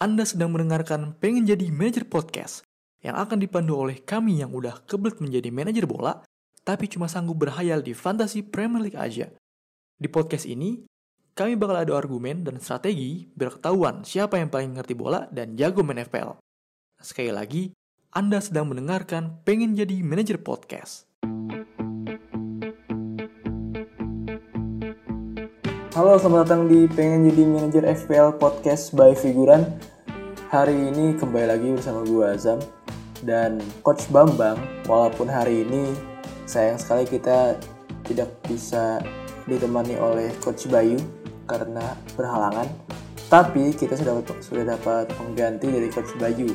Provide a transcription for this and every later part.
Anda sedang mendengarkan Pengen Jadi Manajer Podcast yang akan dipandu oleh kami yang udah kebelet menjadi manajer bola tapi cuma sanggup berhayal di fantasi Premier League aja. Di podcast ini, kami bakal adu argumen dan strategi biar ketahuan siapa yang paling ngerti bola dan jago main FPL. Sekali lagi, Anda sedang mendengarkan Pengen Jadi Manajer Podcast. Halo, selamat datang di Pengen Jadi Manajer FPL Podcast by Figuran. Hari ini kembali lagi bersama gue Azam dan Coach Bambang. Walaupun hari ini sayang sekali kita tidak bisa ditemani oleh Coach Bayu karena berhalangan. Tapi kita sudah sudah dapat pengganti dari Coach Bayu,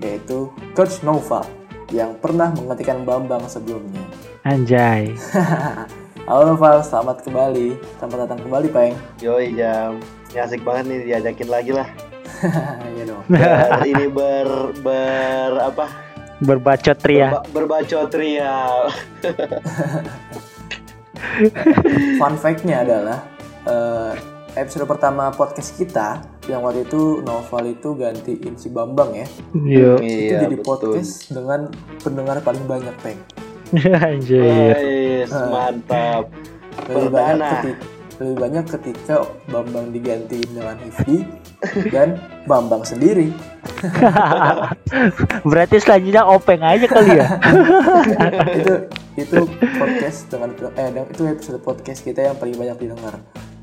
yaitu Coach Nova yang pernah menggantikan Bambang sebelumnya. Anjay. Halo Noval, selamat kembali. Selamat datang kembali, Peng. Yoi jam, ini asik banget nih diajakin lagi lah. Iya dong. Ber, ini ber ber apa? Berbacot ria. Berba, berbacot ria. Fun fact-nya adalah eh, episode pertama podcast kita yang waktu itu Noval itu gantiin si Bambang ya. Yo. itu Iya jadi betul. podcast dengan pendengar paling banyak, Peng. Anjay. Wais, mantap. Lebih banyak, ketika, lebih banyak ketika Bambang digantiin dengan Hifdi dan Bambang sendiri. Berarti selanjutnya openg aja kali ya. itu itu podcast dengan eh dan itu episode podcast kita yang paling banyak didengar.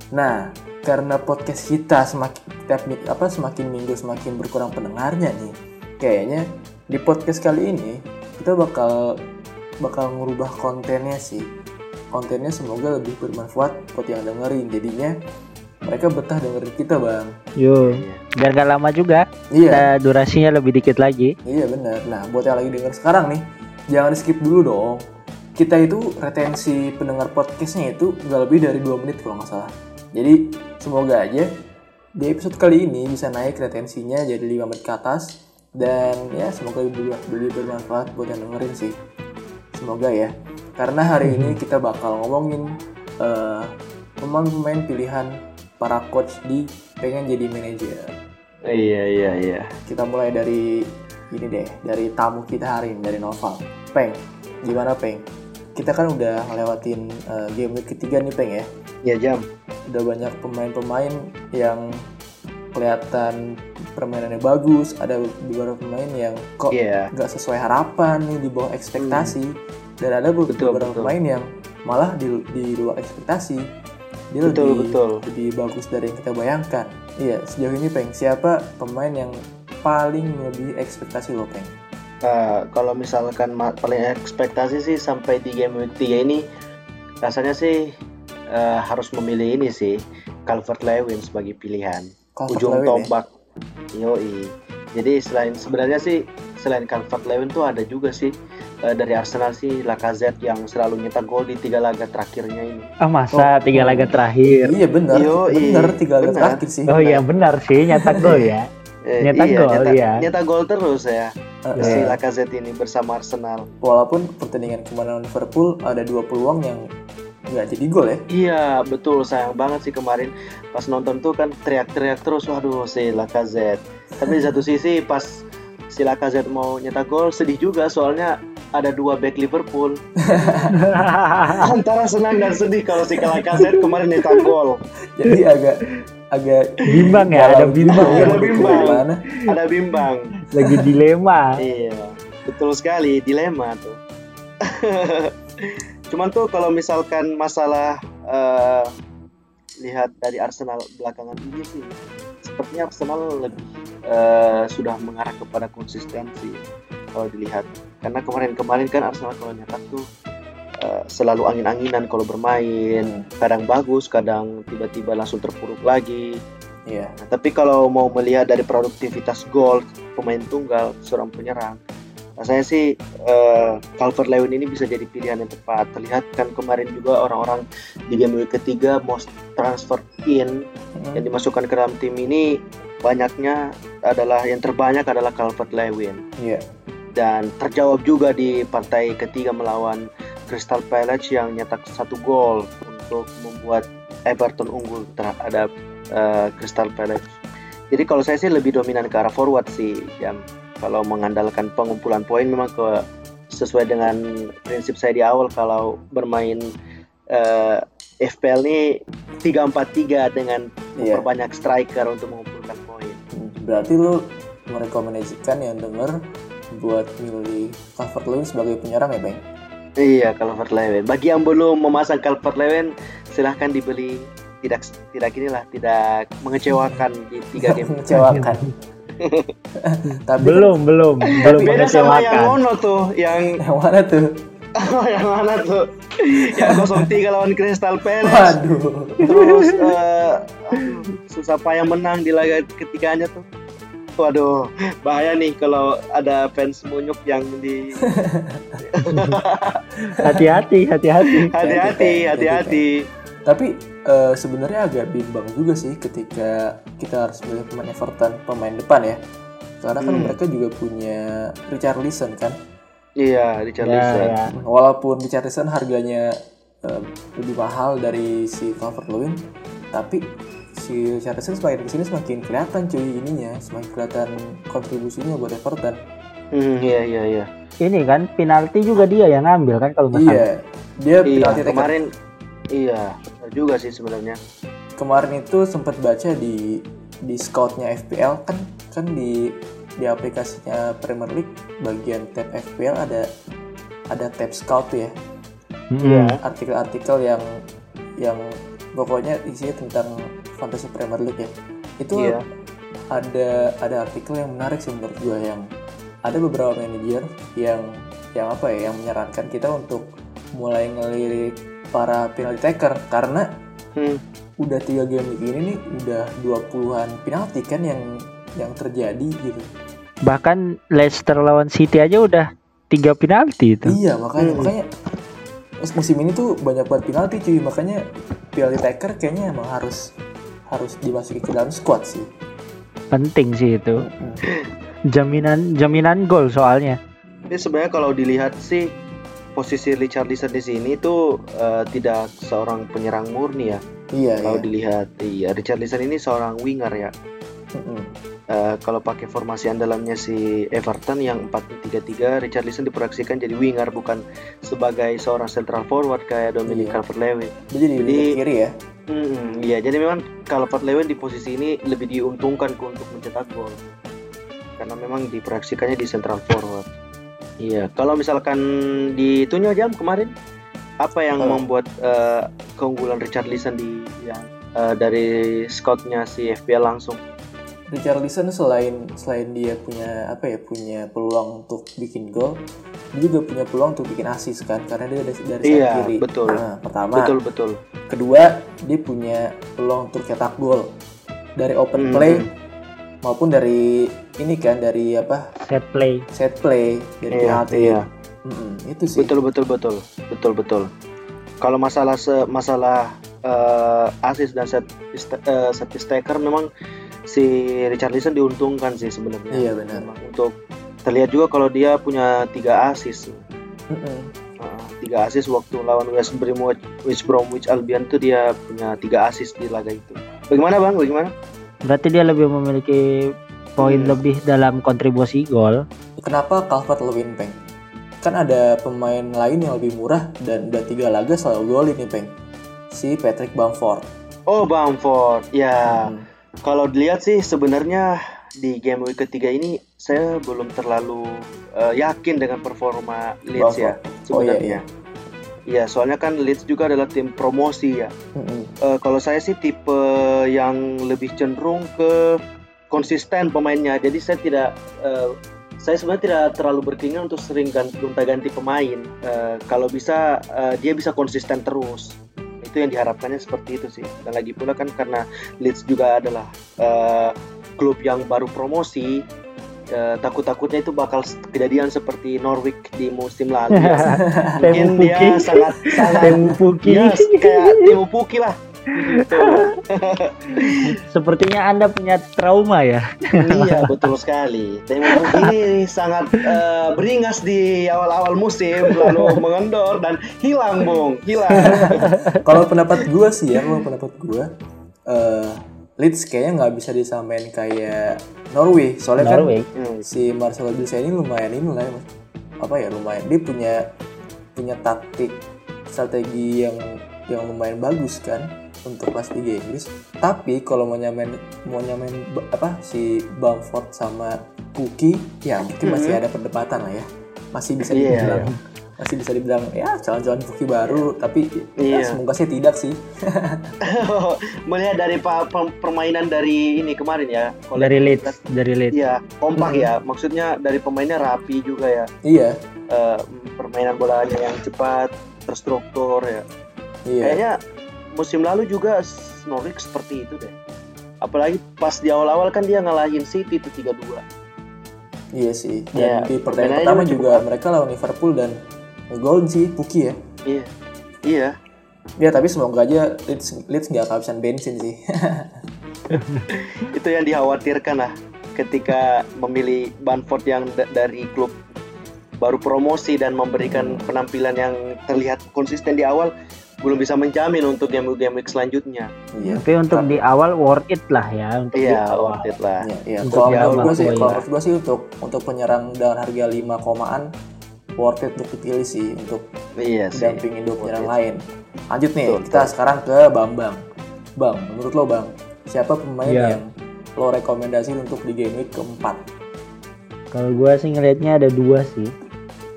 Nah, karena podcast kita semakin tiap apa semakin minggu semakin berkurang pendengarnya nih, kayaknya di podcast kali ini kita bakal bakal ngubah kontennya sih. Kontennya semoga lebih bermanfaat buat yang dengerin. Jadinya mereka betah dengerin kita, Bang. Yo. Biar gak lama juga. Iya. Nah, durasinya lebih dikit lagi. Iya benar. Nah, buat yang lagi denger sekarang nih, jangan skip dulu dong. Kita itu retensi pendengar podcastnya itu nggak lebih dari 2 menit kalau nggak salah. Jadi semoga aja di episode kali ini bisa naik retensinya jadi 5 menit ke atas dan ya semoga lebih, lebih bermanfaat buat yang dengerin sih. Semoga ya. Karena hari ini kita bakal ngomongin eh, pemain-pemain pilihan para coach di pengen jadi manajer Iya iya iya. kita mulai dari ini deh dari tamu kita hari ini dari Noval Peng gimana Peng kita kan udah ngelewatin uh, game week ketiga nih Peng ya Ya jam. udah banyak pemain-pemain yang kelihatan permainannya bagus ada beberapa pemain yang kok Iya. nggak sesuai harapan nih di bawah ekspektasi dan ada Betul, beberapa betul. pemain yang malah di, di luar ekspektasi dia Betul, lebih betul. lebih bagus dari yang kita bayangkan iya sejauh ini peng siapa pemain yang paling lebih ekspektasi lo peng Nah, kalau misalkan paling ekspektasi sih sampai di game 3 ini rasanya sih eh, harus memilih ini sih Calvert Lewin sebagai pilihan. Calvert ujung Lewin ya? tombak. Yoi. Jadi selain sebenarnya sih selain Calvert Lewin tuh ada juga sih eh, dari Arsenal sih Lacazette yang selalu nyetak gol di tiga laga terakhirnya ini. Ah masa Oh. tiga laga terakhir. iya benar Yoi, benar tiga laga benar. terakhir sih Oh iya benar sih nyetak gol ya. Eh, Nyetak iya, gol, nyetak, iya. nyetak gol terus ya Eh, si eh, Lacazette ini bersama Arsenal. walaupun pertandingan kemarin Liverpool ada dua peluang yang nggak jadi gol ya Iya betul sayang banget sih kemarin pas nonton tuh kan teriak-teriak terus waduh si Lacazette. Tapi di satu sisi pas si Lacazette mau nyetak gol sedih juga soalnya ada dua back Liverpool. Antara senang dan sedih kalau si Lacazette kemarin nyetak gol. jadi agak agak Bimbang ya, ada bimbang. Ada bimbang. Gimana? Ada bimbang. Lagi dilema. Iya, betul sekali dilema tuh. Cuman tuh kalau misalkan masalah eh, lihat dari Arsenal belakangan ini sih, sepertinya Arsenal lebih eh, sudah mengarah kepada konsistensi kalau dilihat. Karena kemarin-kemarin kan Arsenal kalau nyetak tuh eh, selalu angin-anginan kalau bermain, kadang bagus, kadang tiba-tiba langsung terpuruk lagi. iya Nah, tapi kalau mau melihat dari produktivitas gol pemain tunggal seorang penyerang, saya sih eh, Calvert Lewin ini bisa jadi pilihan yang tepat. Terlihat kan kemarin juga orang-orang di game week ketiga most transfer in Hmm. yang dimasukkan ke dalam tim ini banyaknya adalah yang terbanyak adalah Calvert Lewin iya dan terjawab juga di partai ketiga melawan Crystal Palace yang nyetak satu gol untuk membuat Everton unggul terhadap eh, Crystal Palace. Jadi kalau saya sih lebih dominan ke arah forward sih, jam. Kalau mengandalkan pengumpulan poin memang ke sesuai dengan prinsip saya di awal kalau bermain eh, FPL ini 3-4-3 dengan Iya. memperbanyak striker untuk mengumpulkan poin. Berarti lu merekomendasikan yang denger buat milih Calvert Lewin sebagai penyerang ya, Bang? Iya, Calvert Lewin. Bagi yang belum memasang Calvert Lewin, silahkan dibeli. Tidak tidak inilah, tidak mengecewakan di tiga game. Mengecewakan. Tapi belum belum belum Beda sama yang Mono tuh, yang yang mana tuh? yang mana tuh? yang 03 lawan Crystal Palace. Waduh. Terus aduh, susah payah menang di laga ketiganya tuh. Waduh, bahaya nih kalau ada fans munyuk yang di hati-hati hati-hati hati-hati, hati-hati. Tapi eh, sebenarnya agak bimbang juga sih ketika kita harus milih pemain Everton pemain depan ya. Karena kan Hmm. mereka juga punya Richarlison kan. Iya, ya, Richarlison. ya. Walaupun Richarlison harganya eh, lebih mahal dari si Calvert-Lewin, tapi si Richarlison semakin ke sini semakin kelihatan cuy ininya, semakin kelihatan kontribusinya buat Everton. Hmm, iya, iya, iya. ini kan penalti juga dia yang ngambil kan kalau nggak salah Iya, dia Iya, penalti taker. kemarin iya, benar juga sih sebenarnya. kemarin itu sempat baca di di scoutnya FPL kan kan di di aplikasinya Premier League bagian tab FPL ada ada tab scout tuh ya Mm-mm. artikel-artikel yang yang pokoknya isinya tentang fantasi Premier League ya itu Iya. ada ada artikel yang menarik sih menurut gue yang ada beberapa manajer yang yang apa ya yang menyarankan kita untuk mulai ngelirik para penalty taker karena Hmm, udah tiga game week ini nih udah 20-an penalti kan yang yang terjadi gitu. bahkan Leicester lawan City aja udah tiga penalti itu Iya, makanya Hmm. makanya mus- musim ini tuh banyak banget penalti cuy, makanya penalty taker kayaknya emang harus harus dimasukin ke dalam squad sih. penting sih itu Hmm. jaminan jaminan gol soalnya Ini sebenarnya kalau dilihat sih posisi Richarlison di sini tuh eh, tidak seorang penyerang murni ya. Iya, Kalau iya. dilihat, iya Richarlison ini seorang winger ya. Mm-mm. Eh, kalau pakai formasi andalannya si Everton yang 4-3-3, Richarlison diproyeksikan jadi winger bukan sebagai seorang central forward kayak Dominic Iya. Calvert-Lewin. Jadi Jadi- winger kiri ya. Hmm, iya, jadi memang Calvert-Lewin di posisi ini lebih diuntungkan untuk mencetak gol. Karena memang diproyeksikannya di central forward. Iya, kalau misalkan di itunya jam kemarin apa yang Oh. membuat eh, keunggulan Richarlison di yang eh, dari scoutnya si FPL langsung? Richarlison selain selain dia punya apa ya punya peluang untuk bikin gol, dia juga punya peluang untuk bikin assist kan karena dia dari, dari Iya, kiri. betul. Nah, pertama, Betul betul. kedua dia punya peluang untuk cetak gol dari open Hmm. play maupun dari ini kan dari apa set play set play dari Iya, penalti. iya. Mm-mm, itu sih. Betul betul betul betul betul. Kalau masalah se masalah eh, assist dan set eh, set piece taker memang si Richarlison diuntungkan sih sebenarnya. Iya, benar. Memang untuk terlihat juga kalau dia punya tiga assist. Mm-mm. Eh, tiga assist waktu lawan West Bromwich, West Bromwich Albion tuh dia punya tiga assist di laga itu. Bagaimana bang? Bagaimana? berarti dia lebih memiliki poin Hmm. lebih dalam kontribusi gol Kenapa Calvert Lewin peng? Kan ada pemain lain yang lebih murah dan udah tiga laga selalu golin nih peng. Si Patrick Bamford. Oh Bamford, ya. Hmm. Kalau dilihat sih sebenarnya di game week ketiga ini saya belum terlalu eh, yakin dengan performa Leeds ya Oh, iya, sebenarnya. Iya, soalnya kan Leeds juga adalah tim promosi ya. Mm-mm. Eh, kalau saya sih tipe yang lebih cenderung ke konsisten pemainnya. Jadi saya tidak eh, saya sebenarnya tidak terlalu berkeinginan untuk sering ganti gonta-ganti pemain. Eh, kalau bisa eh, dia bisa konsisten terus. Itu yang diharapkannya seperti itu sih. Dan lagi pula kan karena Leeds juga adalah eh, klub yang baru promosi, eh, takut-takutnya itu bakal kejadian seperti Norwich di musim lalu. Mungkin Temu dia sangat sangat Temu Puki ya kayak Puki lah. Sepertinya anda punya trauma ya iya betul sekali. Timo Puki sangat eh, beringas di awal-awal musim lalu mengendor dan hilang bung hilang. Kalau pendapat gue sih ya, kalau pendapat gue, eh Leeds kayaknya nggak bisa disamain kayak Norway soalnya Norway. Hmm. kan si Marcelo Bielsa ini lumayan ini lah ya, Mas. apa ya lumayan dia punya punya taktik strategi yang yang lumayan bagus kan untuk kelas Liga Inggris tapi kalau mau nyamain mau nyamain apa si Bamford sama Kuki ya mungkin masih ada perdebatan lah ya masih bisa Iya. dibilang masih bisa dibilang ya calon-calon Kuki baru tapi ya, Iya. semoga sih tidak sih Melihat dari permainan dari ini kemarin ya. kalau Dari Leeds, dari Leeds. Iya, kompak Hmm. ya. Maksudnya dari pemainnya rapi juga ya. iya Eh, permainan bolanya yang cepat, terstruktur ya. iya Kayaknya musim lalu juga Norwich seperti itu deh. Apalagi pas di awal-awal kan dia ngalahin City itu 3-2. iya sih dan di pertandingan pertama cukup juga mereka lawan Liverpool dan ngegolin sih Puki ya Iya. Iya. Ya tapi semoga aja Leeds Leeds nggak kehabisan bensin sih. Itu yang dikhawatirkan lah ketika memilih Banford yang da- dari klub baru promosi dan memberikan penampilan yang terlihat konsisten di awal belum bisa menjamin untuk game-game selanjutnya. Iya. Tapi untuk di awal worth it lah ya. Untuk di Iya, awal. worth it lah. Iya, iya. Untuk Kalau di menurut gue sih, tuh, kalau menurut gue sih untuk untuk penyerang dengan harga 5 komaan worth it untuk dipilih sih untuk Iya sih. dampingin dua penyerang it. lain. Lanjut nih, Betul, kita betul. sekarang ke Bambang. Bang, menurut lo Bang, siapa pemain Iya. yang lo rekomendasi untuk di game week keempat? Kalau gua sih ngelihatnya ada dua sih.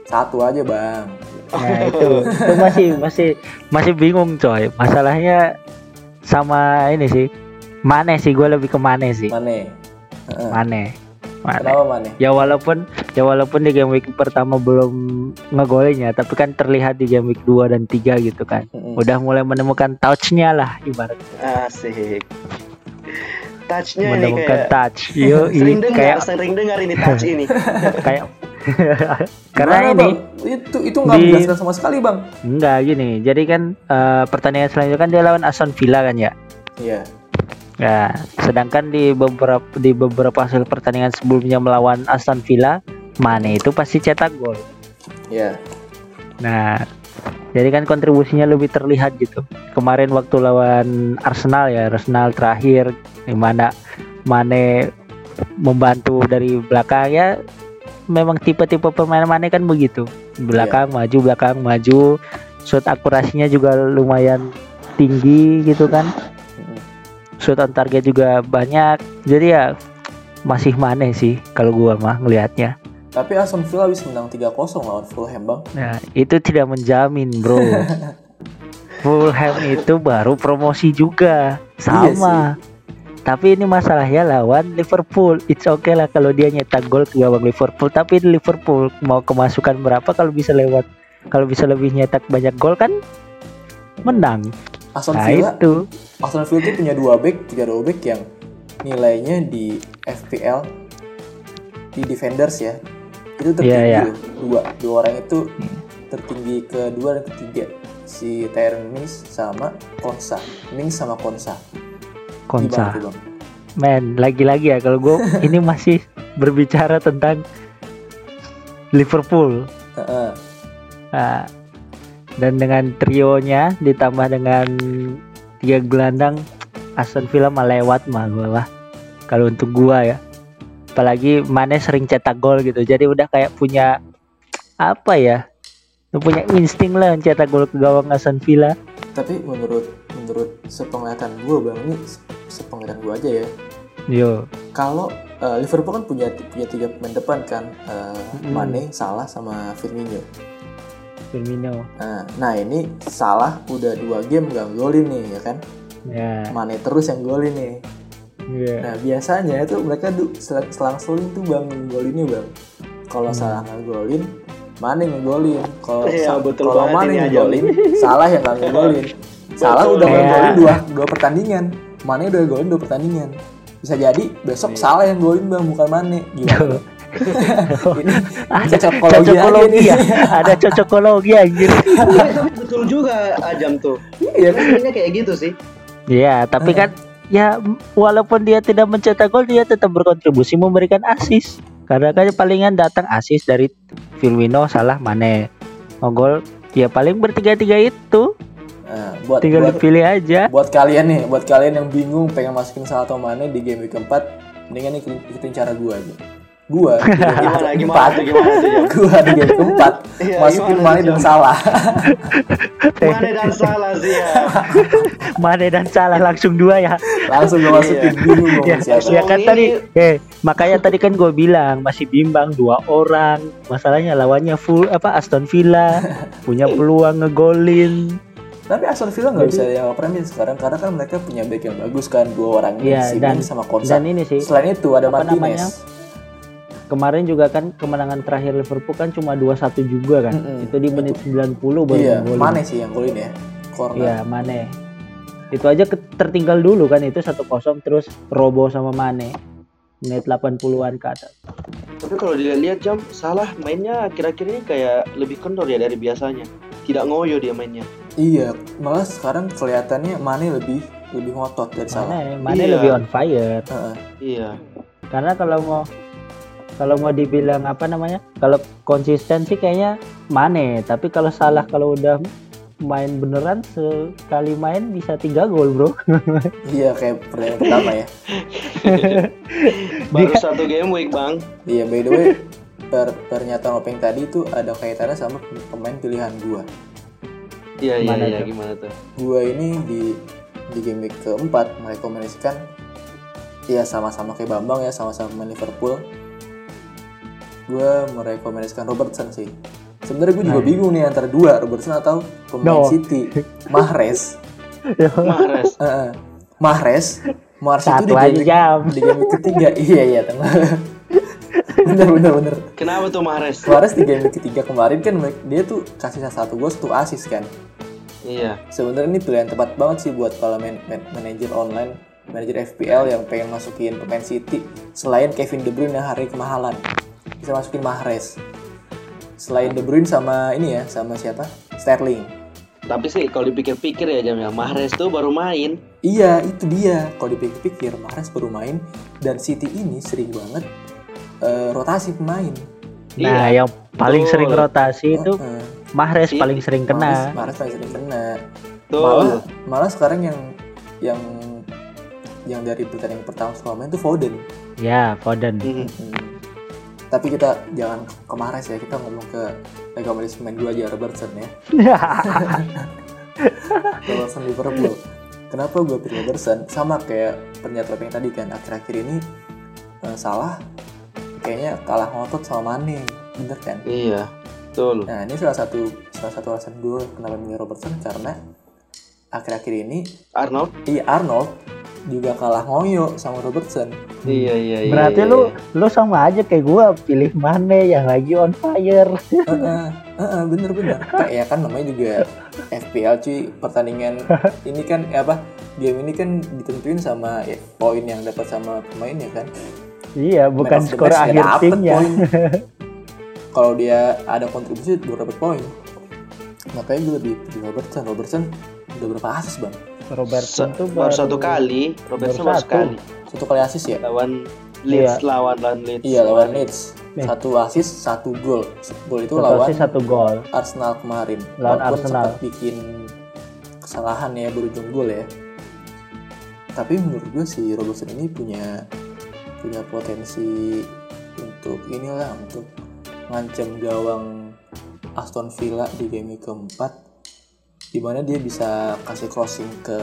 Satu aja Bang. Nah itu, itu masih masih masih bingung coy. Masalahnya sama ini sih. Mane sih gue lebih ke Mane sih. Mane. Heeh. Mane. Mane. Kenapa Mane? Ya walaupun ya walaupun di game week pertama belum ngegolin ya, tapi kan terlihat di game week 2 dan 3 gitu kan. Mm-mm. Udah mulai menemukan touch-nya lah ibarat Asik. Touchnya ini menemukan kayak touch. Yo, sering dengar, kayak sering dengar ini touch ini. kayak karena Gimana, ini Bang? itu itu nggak di- menjelaskan sama sekali Bang. enggak gini. Jadi kan eh, pertandingan selanjutnya kan dia lawan Aston Villa kan ya. Iya. Ya, sedangkan di beberapa di beberapa hasil pertandingan sebelumnya melawan Aston Villa, Mane itu pasti cetak gol. Iya. Nah, jadi kan kontribusinya lebih terlihat gitu. Kemarin waktu lawan Arsenal ya, Arsenal terakhir di mana Mane membantu dari belakang ya. Memang tipe-tipe permainan Mane kan begitu. Belakang maju, belakang maju. Shoot akurasinya juga lumayan tinggi gitu kan. Shoot on target juga banyak. Jadi ya masih Mane sih kalau gua mah ngelihatnya. Tapi Aston Villa habis menang 3-0 lawan Fulham Bang. Nah, itu tidak menjamin, Bro. Fulham itu baru promosi juga. Sama. Tapi ini masalahnya lawan Liverpool. It's okay lah kalau dia nyetak gol ke gawang Liverpool, tapi di Liverpool mau kemasukan berapa kalau bisa lewat kalau bisa lebih nyetak banyak gol kan menang. Aston Nah, Villa itu. Aston Villa itu punya dua back, tiga dua back yang nilainya di FPL di defenders ya itu tertinggi Iya, iya. loh. dua dua orang itu tertinggi kedua dan ketiga si Mings sama Konsa Mings sama Konsa Konsa. Men, lagi-lagi ya kalau gue ini masih berbicara tentang Liverpool. Nah, dan dengan trionya ditambah dengan tiga gelandang Aston Villa mah lewat mah gua lah. Kalau untuk gua ya. Apalagi Mane sering cetak gol gitu. Jadi udah kayak punya apa ya? Punya insting lah cetak gol ke gawang Aston Villa. tapi menurut menurut sepenglihatan gue bang ini se- sepenglihatan gue aja ya Yo. kalau eh, Liverpool kan punya punya tiga pemain depan kan eh, Mm-mm. Mane Salah sama Firmino Firmino. nah, nah ini Salah udah dua game gak golin nih ya kan Ya. Mane terus yang golin nih Iya. Nah biasanya itu mereka du- sel- selang-seling tuh bang ngolinnya bang. Kalau Hmm. salah ngegolin, Mane ngegolin. Kalau Iya, sa- betul kalau Mane ngegolin, salah yang nggak ngegolin. Salah udah Kayak- ngegolin dua dua pertandingan. Mane udah golin dua pertandingan. Bisa jadi besok Iya. salah yang golin bang bukan Mane. Gimana? ini Ada cocokologi aja cocokologi nih. ya. Ada cocokologi anjir. Tapi betul juga Ajam tuh. Iya kan? Kayak gitu sih. Iya, tapi kan ya walaupun dia tidak mencetak gol dia tetap berkontribusi memberikan asis. Karena kan palingan datang asis dari Firmino, Salah, Mane. Mau gol ya paling bertiga-tiga itu. Nah, buat tinggal buat, dipilih aja buat kalian nih, buat kalian yang bingung pengen masukin Salah atau Mane di game week keempat, mendingan nih ikutin cara gua aja. Gua di game keempat, gua di game keempat Iya, masukin tuh, dan? Salah. Mane dan salah sih ya. Mane dan salah langsung dua ya Langsung gua masukin Iya. mau ya, ya kan tadi eh makanya tadi kan gue bilang masih bimbang dua orang masalahnya lawannya full apa Aston Villa punya peluang ngegolin Tapi Aston Villa nggak bisa yang Premier sekarang karena kan mereka punya back yang bagus kan dua orang ini Iya, si dan- Ming sama Konsa. dan ini sih Selain itu ada apa namanya? Martinez. kemarin juga kan kemenangan terakhir Liverpool kan cuma 2-1 juga kan Mm-mm. itu di menit 90 baru Iya, ngegolin. Mane sih yang golin ya. Corner. Iya, Mane. Itu aja ke- tertinggal dulu kan itu 1-0 terus Robo sama Mane. Menit 80-an ke atas. Tapi kalau dilihat jam salah mainnya akhir-akhir ini kayak lebih kendor ya dari biasanya. Tidak ngoyo dia mainnya. Iya, malah sekarang kelihatannya Mane lebih lebih ngotot dari Salah. Mane, Mane Iya. lebih on fire. Heeh. Iya. Karena kalau mau kalau mau dibilang apa namanya? Kalau konsisten sih kayaknya Mane, tapi kalau salah kalau udah main beneran sekali main bisa tiga gol, Bro. Iya kayak pertandingan pertama ya. Baru satu game week, Bang. Iya, by the way, per pernyataan Openg tadi itu ada kaitannya sama pemain pilihan gua. Iya, iya, Gimana iya, tuh? gimana tuh? Gua ini di di game week keempat merekomendasikan ya sama-sama kayak Bambang ya, sama-sama main Liverpool. Gua merekomendasikan Robertson sih. Sebenarnya gue juga Nah. bingung nih antara dua Robertson atau pemain No. City, Mahrez. Mahrez. Heeh. Mahrez, Mahrez itu di game, jam. di game ketiga. iya iya tengah. Bener bener bener. Kenapa tuh Mahrez? Mahrez di game ketiga kemarin kan dia tuh kasih satu gol satu assist kan. Iya. Sebenarnya ini pilihan tepat banget sih buat kalau man, man- manajer online, manajer FPL yang pengen masukin pemain City selain Kevin De Bruyne yang hari kemahalan. Bisa masukin Mahrez. Selain De Bruyne sama ini ya, sama siapa? Sterling. Tapi sih kalau dipikir-pikir ya jam ya Mahrez tuh baru main. Iya, itu dia. Kalau dipikir-pikir, Mahrez baru main dan City ini sering banget eh, rotasi pemain. Nah, Iya. yang paling Betul. sering rotasi itu Heeh. Mahrez Si- paling sering Mahrez, kena. Mahrez paling sering kena. Tuh. Malah, malah sekarang yang yang yang dari pertandingan pertama selama itu Foden. Ya, Foden. Mhm. Hmm. Tapi kita jangan ke Mahrez ya, kita ngomong ke rekomendasi pemain dua aja Robertson ya. Robertson Liverpool. Kenapa gue pilih Robertson? Sama kayak pernyataan yang tadi kan akhir-akhir ini eh, salah kayaknya kalah ngotot sama Mane, bener kan? Iya. Betul. Nah ini salah satu salah satu alasan gue kenapa milih Robertson karena akhir-akhir ini Arnold. iya Arnold juga kalah ngoyo sama Robertson. Iya, iya, iya. Berarti iya, lu iya. lu sama aja kayak gua pilih Mane yang lagi on fire. Heeh, heeh, bener-bener. Kayak ya kan namanya juga FPL cuy pertandingan ini kan eh, apa game ini kan ditentuin sama ya, poin yang dapat sama pemainnya kan. Iya, bukan skor akhir timnya. poin. Kalau dia ada kontribusi baru dapat poin. Makanya gue lebih pilih Robertson. Robertson udah berapa asis bang? Robertson Se- tuh baru satu kali. Robertson baru satu. sekali. Satu kali asis ya? Lawan Leeds, Iya. lawan lawan Leeds. Iya lawan Leeds. Nih. Satu asis, satu gol. Gol itu satu lawan assist, satu gol. Arsenal kemarin. Lawan Walaupun Arsenal. sempat bikin kesalahan ya berujung gol ya. Tapi menurut gue si Robertson ini punya punya potensi untuk inilah untuk ngancam gawang Aston Villa di game keempat di mana dia bisa kasih crossing ke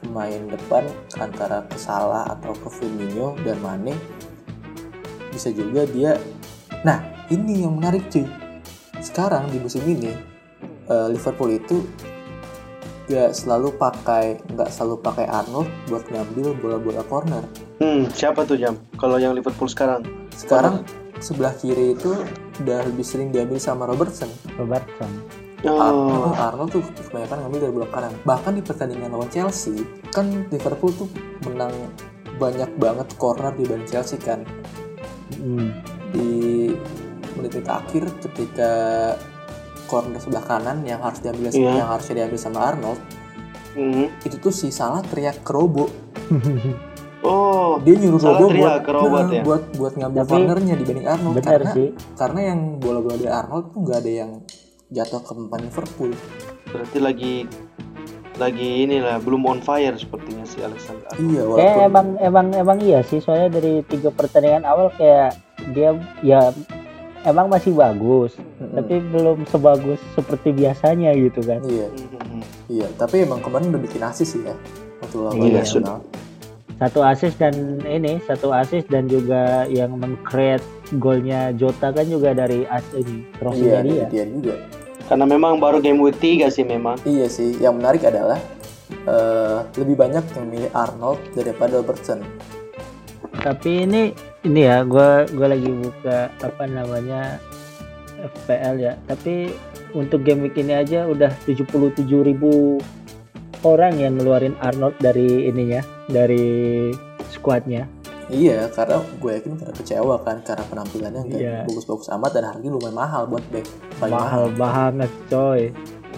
pemain depan antara ke Salah atau ke Firmino dan Mane bisa juga dia nah ini yang menarik cuy. Sekarang di musim ini eh, Liverpool itu gak selalu pakai nggak selalu pakai Arnold buat ngambil bola-bola corner Hmm, siapa tuh jam? Kalau yang Liverpool sekarang? sekarang sebelah kiri itu udah lebih sering diambil sama Robertson Robertson. Arnold, Oh, Arnold tuh kebanyakan ngambil dari blok kanan. Bahkan di pertandingan lawan Chelsea, kan Liverpool tuh menang banyak banget corner dibanding Chelsea kan. Hmm. Di menit akhir ketika corner sebelah kanan yang harus diambil Iya. yang harusnya diambil sama Arnold, Mhm. itu tuh si Salah teriak ke Robo. oh, Dia nyuruh Robo buat ke Robot nah, ya? buat buat ngambil Tapi- cornernya dibanding Arnold Bener karena sih. karena yang bola-bola dari Arnold tuh nggak ada yang jatuh ke umpan Liverpool. berarti lagi lagi inilah belum on fire sepertinya si Alexander. Iya, Kayak walaupun emang emang emang iya sih soalnya dari tiga pertandingan awal kayak dia ya emang masih bagus Mm-mm. tapi belum sebagus seperti biasanya gitu kan. iya, Mhm. iya. Tapi emang kemarin udah bikin asis sih ya. Waktu lawan Iya. Satu assist dan ini satu assist dan juga yang meng-create golnya Jota kan juga dari as ini Iya, crossingnya dari dia. dia juga. Karena memang baru game week 3 sih memang. Iya sih. Yang menarik adalah eh, lebih banyak yang milih Arnold daripada Robertson. Tapi ini ini ya gua gua lagi buka apa namanya FPL ya. Tapi untuk game week ini aja udah 77.000 orang yang ngeluarin Arnold dari ininya, dari squadnya. Iya, karena gue yakin karena kecewa kan karena penampilannya nggak Iya. bagus-bagus amat dan harganya lumayan mahal buat back. Paling mahal. Mahal banget coy.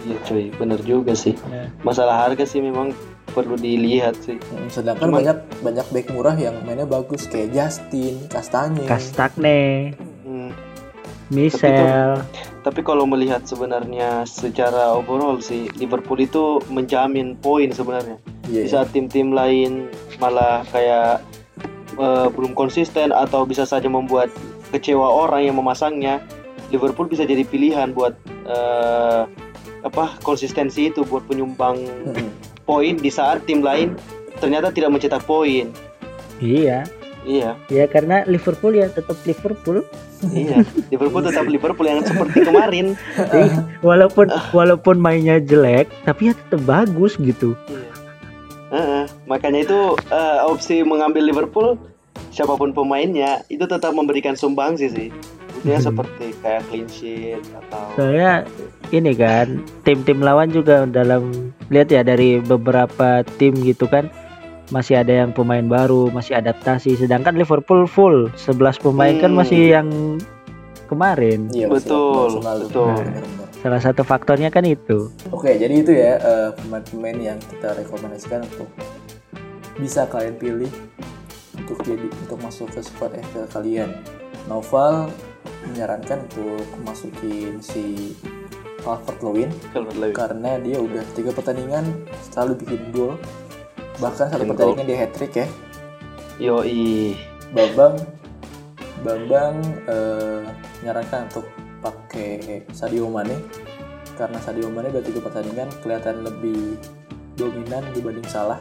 Iya cuy, bener juga sih. Ya. Masalah harga sih memang perlu dilihat sih. Hmm, Sedangkan Cuman- banyak banyak back murah yang mainnya bagus kayak Justin, Kastanye. Kastagne, Hmm. Michel. Tapi kalau melihat sebenarnya secara overall sih Liverpool itu menjamin poin sebenarnya. Iya, Di saat tim-tim lain malah kayak eh, belum konsisten atau bisa saja membuat kecewa orang yang memasangnya, Liverpool bisa jadi pilihan buat eh, apa konsistensi itu buat penyumbang poin di saat tim lain ternyata tidak mencetak poin. Iya. Iya, Ya karena Liverpool ya tetap Liverpool. iya. Liverpool tetap Liverpool yang seperti kemarin. Ih, walaupun walaupun mainnya jelek, tapi ya tetap bagus gitu. Iya. Heeh, makanya itu eh, opsi mengambil Liverpool siapa pun pemainnya itu tetap memberikan sumbangsi sih. Maksudnya Hmm. seperti kayak clean sheet atau Soalnya ini kan tim-tim lawan juga dalam lihat ya dari beberapa tim gitu kan masih ada yang pemain baru, masih adaptasi. Sedangkan Liverpool full 11 pemain kan Hmm. masih yang kemarin. Iya, Betul, lalu. betul. Benar-benar. Salah satu faktornya kan itu. Oke, jadi itu ya eh, pemain-pemain yang kita rekomendasikan untuk bisa kalian pilih untuk jadi untuk masuk ke squad FPL kalian. Noval menyarankan untuk masukin si Calvert Lewin Calvert Lewin. karena dia udah tiga pertandingan selalu bikin gol bahkan satu pertandingan dia hat trick ya. Yoi. Bambang Bambang eh, menyarankan untuk pakai Sadio Mane. Karena Sadio Mane udah tiga pertandingan kelihatan lebih dominan dibanding Salah.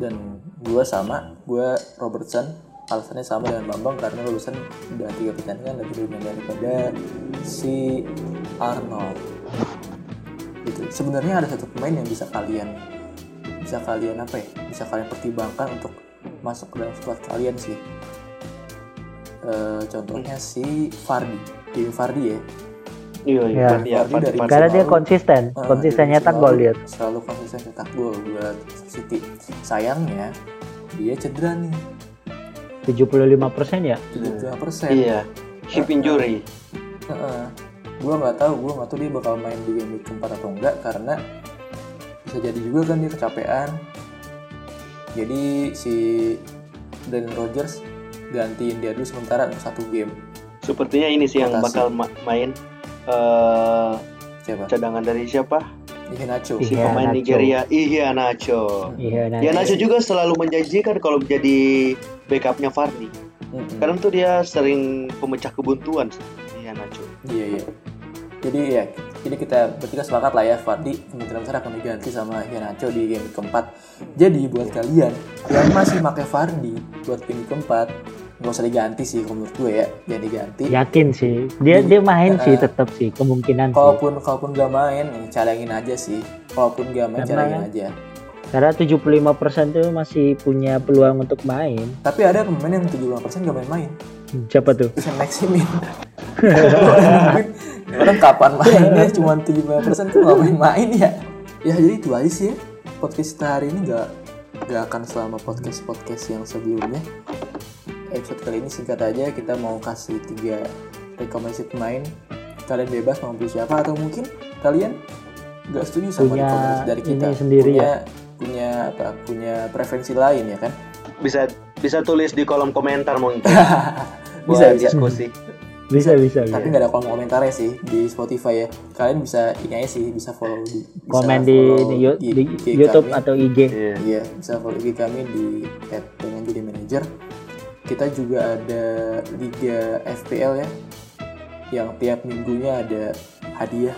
Dan gue sama gue Robertson alasannya sama dengan Bambang karena Robertson udah tiga pertandingan lebih dominan daripada si Arnold. Gitu. Sebenarnya ada satu pemain yang bisa kalian bisa kalian apa ya bisa kalian pertimbangkan untuk masuk ke dalam squad kalian sih Eh, contohnya si Fardi Kevin Fardi ya Iya, iya. Ya. Fardi, ya, dari-. Karena dia konsisten, Eh, konsisten dia nyetak selalu- gol dia. selalu konsisten cetak gol buat City sayangnya dia cedera nih 75% ya. 75 persen Iya. Hip injury. gue nggak tahu gue nggak tahu dia bakal main di game week keempat atau enggak karena bisa jadi juga kan dia kecapean jadi si Dan Rogers gantiin dia dulu sementara untuk satu game Sepertinya ini sih yang Rotasi. bakal ma- main eh siapa cadangan dari siapa? Ihe Nacho Si Iya, pemain Nacho. Nigeria, Iya Nacho. Iya, nah, Ya Nacho juga selalu menjanjikan kalau jadi backupnya Fardi. Mm-mm. Karena tuh dia sering pemecah kebuntuan. Iya Nacho. Iya iya. Jadi ya, jadi kita bertiga sepakat lah ya Fardi kemungkinan besar akan diganti sama Iheanacho di game keempat. Jadi buat kalian yang masih pakai Fardi buat game keempat nggak usah diganti sih menurut gue ya, jangan diganti. yakin sih. Dia dia main sih Eh, tetap sih kemungkinan sih. Kalaupun kalaupun nggak main, nih, cadangin aja sih. Kalaupun nggak main, Karena- cadangin aja. Karena 75% tuh masih punya peluang untuk main. Tapi ada pemain yang 75% nggak main-main. Siapa tuh? Bisa maksimin. Orang kapan mainnya cuma 75% kok nggak main-main ya? Ya jadi itu aja sih ya. Podcast kita hari ini nggak nggak akan selama podcast-podcast yang sebelumnya. Episode kali ini singkat aja kita mau kasih tiga rekomendasi pemain. Kalian bebas mau pilih siapa atau mungkin kalian nggak setuju sama Punya rekomendasi dari kita. ini sendiri punya, ya? Punya apa? Punya preferensi lain ya kan? Bisa bisa tulis di kolom komentar mungkin. Bisa bisa. diskusi. Bisa bisa bisa. tapi nggak ada kolom komentarnya sih di Spotify ya kalian bisa ini aja sih bisa follow di bisa Komen di, follow di, di di IG YouTube kami. atau IG. Iya. Iya, bisa follow IG kami di pengen jadi manajer. Kita juga ada Liga FPL ya, yang tiap minggunya ada hadiah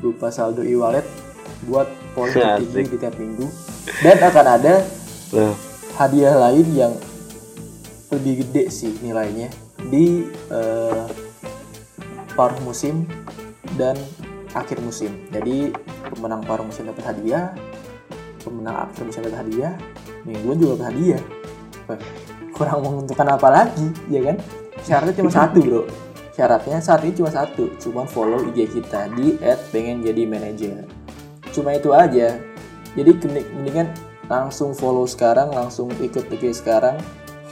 berupa saldo e-wallet buat poin tertinggi di tiap minggu. Dan akan ada Loh, hadiah lain yang lebih gede sih nilainya di eh, paruh musim dan akhir musim. Jadi pemenang paruh musim dapat hadiah, pemenang akhir musim dapat hadiah, mingguan juga dapat hadiah. Kurang menguntungkan apa lagi, ya kan? Syaratnya cuma satu bro. Syaratnya saat ini cuma satu, cuma follow IG kita di @pengenjadimanager. Cuma itu aja. Jadi mendingan langsung follow sekarang, langsung ikut IG sekarang,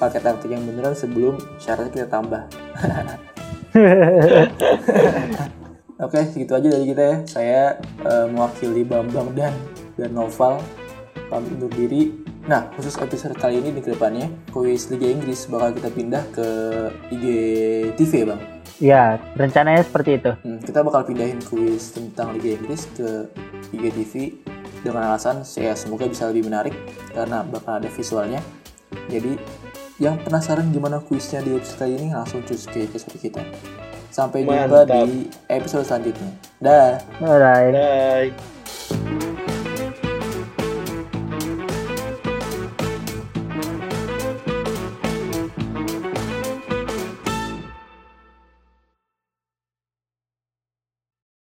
pakai taktik yang beneran sebelum syaratnya kita tambah. Oke, segitu aja dari kita ya. Saya eh, mewakili Bambang dan dan Noval pamit undur diri. Nah, khusus episode kali ini di ke depannya, kuis Liga Inggris bakal kita pindah ke IG TV ya, Bang. Ya, rencananya seperti itu. Hmm, kita bakal pindahin kuis tentang Liga Inggris ke IGTV dengan alasan saya semoga bisa lebih menarik karena bakal ada visualnya. Jadi yang penasaran gimana kuisnya di episode kali ini langsung cus ke episode kita. Sampai jumpa Mantap. di episode selanjutnya. Dah. Alright. bye.